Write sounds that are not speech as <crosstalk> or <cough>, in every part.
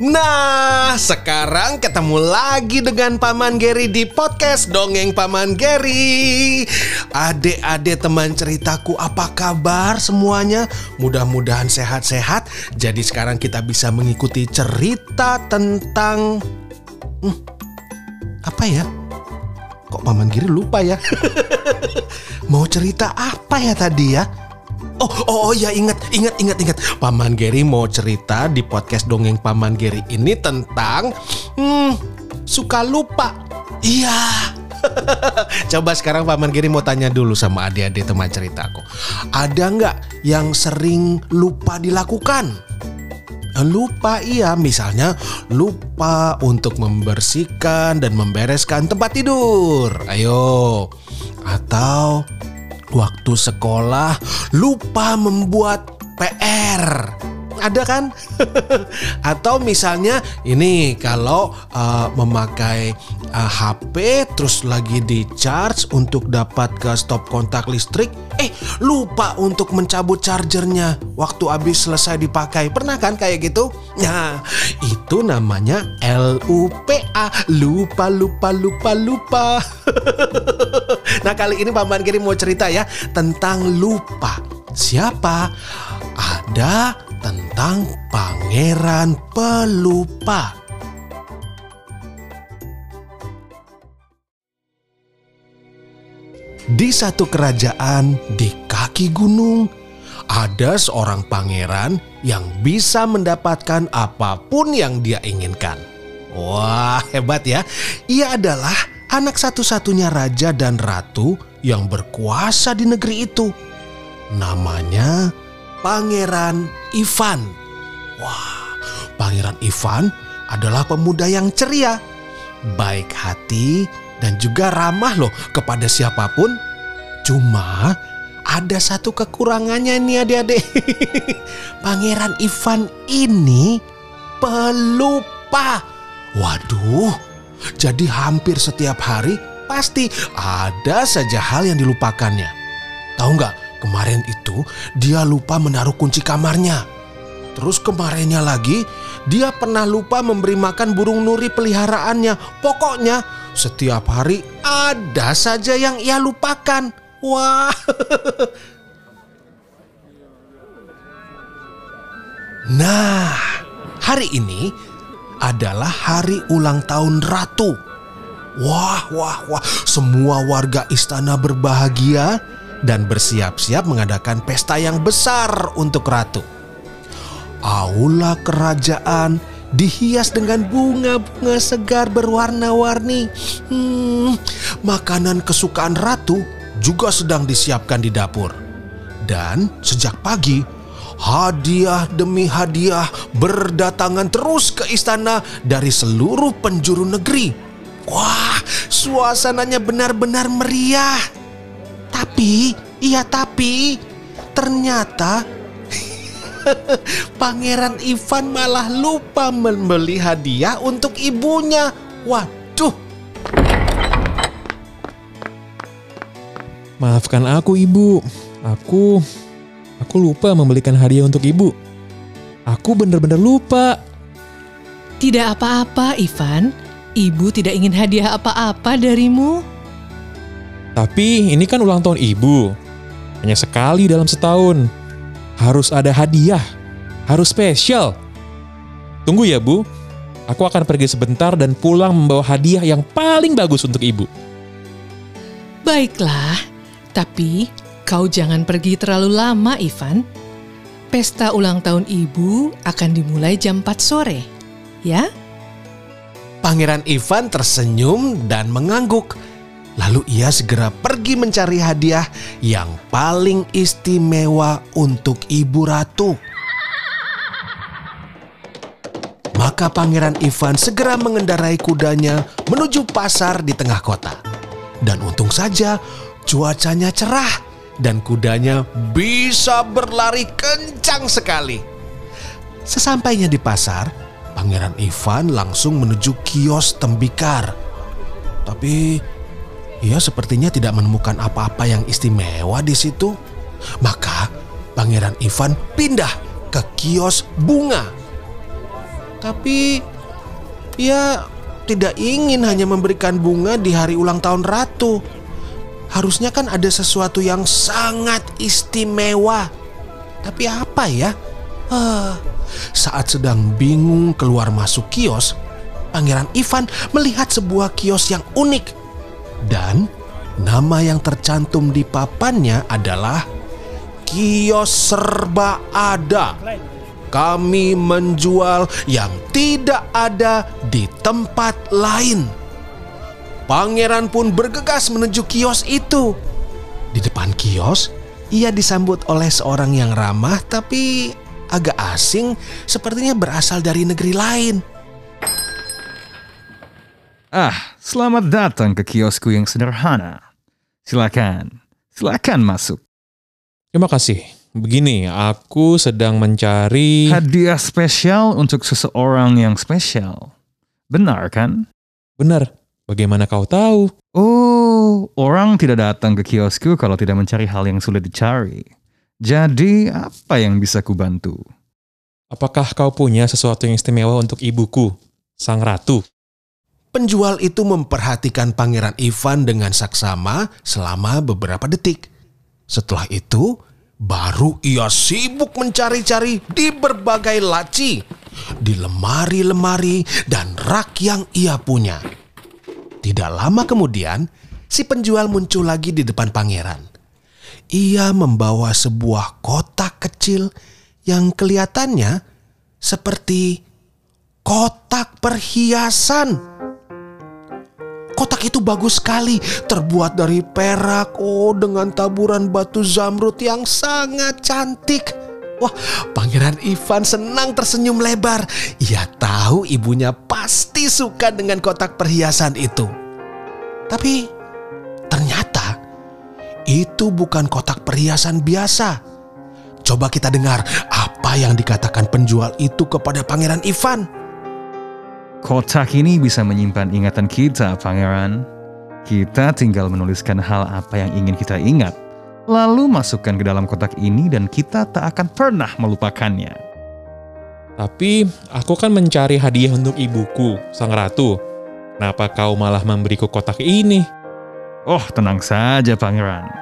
Nah, sekarang ketemu lagi dengan Paman Geri di podcast Dongeng Paman Geri. Adik-adik teman ceritaku, apa kabar semuanya? Mudah-mudahan sehat-sehat. Jadi sekarang kita bisa mengikuti cerita tentang Hmm, apa ya? Kok Paman Giri lupa ya? <laughs> Mau cerita apa ya tadi ya? Oh, oh, oh ya ingat, ingat, ingat, ingat. Paman Geri mau cerita di podcast dongeng Paman Geri ini tentang hmm, suka lupa. Iya. <laughs> Coba sekarang Paman Geri mau tanya dulu sama adik-adik teman ceritaku. Ada nggak yang sering lupa dilakukan? Lupa iya, misalnya lupa untuk membersihkan dan membereskan tempat tidur. Ayo. Atau waktu sekolah lupa membuat PR. Ada kan? <laughs> Atau misalnya ini kalau uh, memakai uh, HP terus lagi di charge untuk dapat ke stop kontak listrik, eh lupa untuk mencabut chargernya waktu habis selesai dipakai. Pernah kan kayak gitu? Nah, itu namanya LUPA, lupa lupa lupa lupa. <laughs> nah, kali ini Paman Giri mau cerita ya tentang lupa. Siapa? Ada tentang pangeran pelupa. Di satu kerajaan di kaki gunung, ada seorang pangeran yang bisa mendapatkan apa pun yang dia inginkan. Wah, hebat ya! Ia adalah anak satu-satunya raja dan ratu yang berkuasa di negeri itu. Namanya Pangeran Ivan. Wah, Pangeran Ivan adalah pemuda yang ceria, baik hati, dan juga ramah loh kepada siapa pun. Cuma ada satu kekurangannya nih adik-adik. <laughs> Pangeran Ivan ini pelupa. Waduh, jadi hampir setiap hari pasti ada saja hal yang dilupakannya. Tahu nggak? Kemarin itu dia lupa menaruh kunci kamarnya. Terus kemarinnya lagi dia pernah lupa memberi makan burung nuri peliharaannya. Pokoknya setiap hari ada saja yang ia lupakan. Wah. <laughs> Nah, hari ini adalah hari ulang tahun ratu. Wah, wah, wah. Semua warga istana berbahagia dan bersiap-siap mengadakan pesta yang besar untuk ratu. Aula kerajaan dihias dengan bunga-bunga segar berwarna-warni. Hmm, makanan kesukaan ratu juga sedang disiapkan di dapur. Dan sejak pagi, hadiah demi hadiah berdatangan terus ke istana dari seluruh penjuru negeri. Wah, suasananya benar-benar meriah. Tapi, iya tapi, ternyata <laughs> Pangeran Ivan malah lupa membeli hadiah untuk ibunya. Waduh. Maafkan aku ibu, aku aku lupa membelikan hadiah untuk ibu. Aku benar-benar lupa. Tidak apa-apa, Ivan. Ibu tidak ingin hadiah apa-apa darimu. Tapi ini kan ulang tahun ibu. Hanya sekali dalam setahun. Harus ada hadiah. Harus spesial. Tunggu ya bu. Aku akan pergi sebentar dan pulang membawa hadiah yang paling bagus untuk ibu. Baiklah, tapi kau jangan pergi terlalu lama, Ivan. Pesta ulang tahun ibu akan dimulai jam 4 sore, ya? Pangeran Ivan tersenyum dan mengangguk. Lalu ia segera pergi mencari hadiah yang paling istimewa untuk ibu ratu. Maka Pangeran Ivan segera mengendarai kudanya menuju pasar di tengah kota. Dan untung saja cuacanya cerah dan kudanya bisa berlari kencang sekali. Sesampainya di pasar, Pangeran Ivan langsung menuju kios tembikar. Tapi ia sepertinya tidak menemukan apa-apa yang istimewa di situ. Maka Pangeran Ivan pindah ke kios bunga. Tapi ia tidak ingin hanya memberikan bunga di hari ulang tahun ratu. Harusnya kan ada sesuatu yang sangat istimewa. Tapi apa ya? Ah, saat sedang bingung keluar masuk kios, Pangeran Ivan melihat sebuah kios yang unik. Dan nama yang tercantum di papannya adalah Kios Serba Ada kami menjual yang tidak ada di tempat lain. Pangeran pun bergegas menuju kios itu. Di depan kios, ia disambut oleh seorang yang ramah tapi agak asing, sepertinya berasal dari negeri lain. Ah, selamat datang ke kiosku yang sederhana. Silakan, silakan masuk. Terima kasih. Begini, aku sedang mencari... Hadiah spesial untuk seseorang yang spesial. Benar kan? Benar. Bagaimana kau tahu? Oh, orang tidak datang ke kiosku kalau tidak mencari hal yang sulit dicari. Jadi, apa yang bisa kubantu? Apakah kau punya sesuatu yang istimewa untuk ibuku, sang ratu? Penjual itu memperhatikan Pangeran Ivan dengan saksama selama beberapa detik. Setelah itu, baru ia sibuk mencari-cari di berbagai laci, di lemari-lemari dan rak yang ia punya. Tidak lama kemudian, si penjual muncul lagi di depan pangeran. Ia membawa sebuah kotak kecil yang kelihatannya seperti kotak perhiasan. Kotak itu bagus sekali, terbuat dari perak, oh dengan taburan batu zamrud yang sangat cantik. Wah, Pangeran Ivan senang tersenyum lebar. Ia tahu ibunya pasti suka dengan kotak perhiasan itu. Tapi ternyata itu bukan kotak perhiasan biasa. Coba kita dengar apa yang dikatakan penjual itu kepada Pangeran Ivan. Kotak ini bisa menyimpan ingatan kita, Pangeran. Kita tinggal menuliskan hal apa yang ingin kita ingat, lalu masukkan ke dalam kotak ini dan kita tak akan pernah melupakannya. Tapi aku kan mencari hadiah untuk ibuku, sang ratu. Kenapa kau malah memberiku kotak ini? Oh, tenang saja, Pangeran.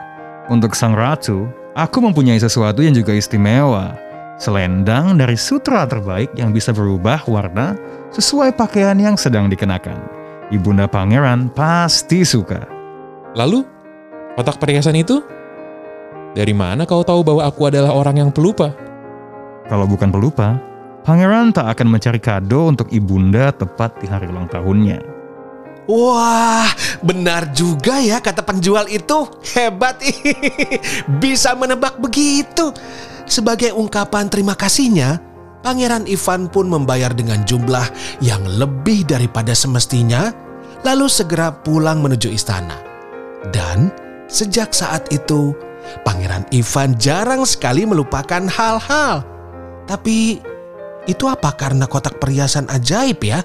Untuk sang ratu, aku mempunyai sesuatu yang juga istimewa. Selendang dari sutra terbaik yang bisa berubah warna sesuai pakaian yang sedang dikenakan. Ibunda Pangeran pasti suka. Lalu, kotak perhiasan itu? Dari mana kau tahu bahwa aku adalah orang yang pelupa? Kalau bukan pelupa, Pangeran tak akan mencari kado untuk ibunda tepat di hari ulang tahunnya. Wah, benar juga ya kata penjual itu. Hebat, <laughs> bisa menebak begitu. Sebagai ungkapan terima kasihnya, Pangeran Ivan pun membayar dengan jumlah yang lebih daripada semestinya, lalu segera pulang menuju istana. Dan sejak saat itu, Pangeran Ivan jarang sekali melupakan hal-hal. Tapi itu apa karena kotak perhiasan ajaib ya?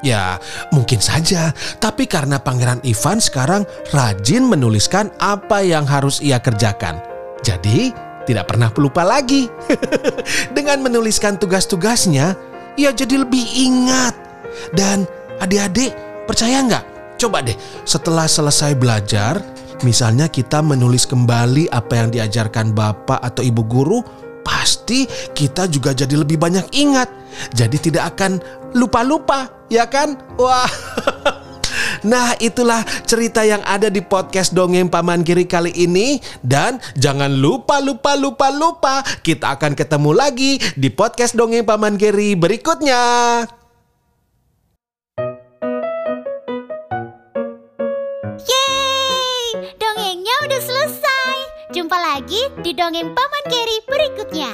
Ya, mungkin saja. Tapi karena Pangeran Ivan sekarang rajin menuliskan apa yang harus ia kerjakan. Jadi, tidak pernah pelupa lagi. <laughs> Dengan menuliskan tugas-tugasnya, ia jadi lebih ingat. Dan adik-adik, percaya nggak? Coba deh, setelah selesai belajar, misalnya kita menulis kembali apa yang diajarkan bapak atau ibu guru, pasti kita juga jadi lebih banyak ingat. Jadi tidak akan lupa-lupa, ya kan? Wah. <laughs> Nah itulah cerita yang ada di podcast Dongeng Paman Kiri kali ini Dan jangan lupa lupa lupa lupa Kita akan ketemu lagi di podcast Dongeng Paman Kiri berikutnya Yeay! Dongengnya udah selesai. Jumpa lagi di dongeng Paman Geri berikutnya.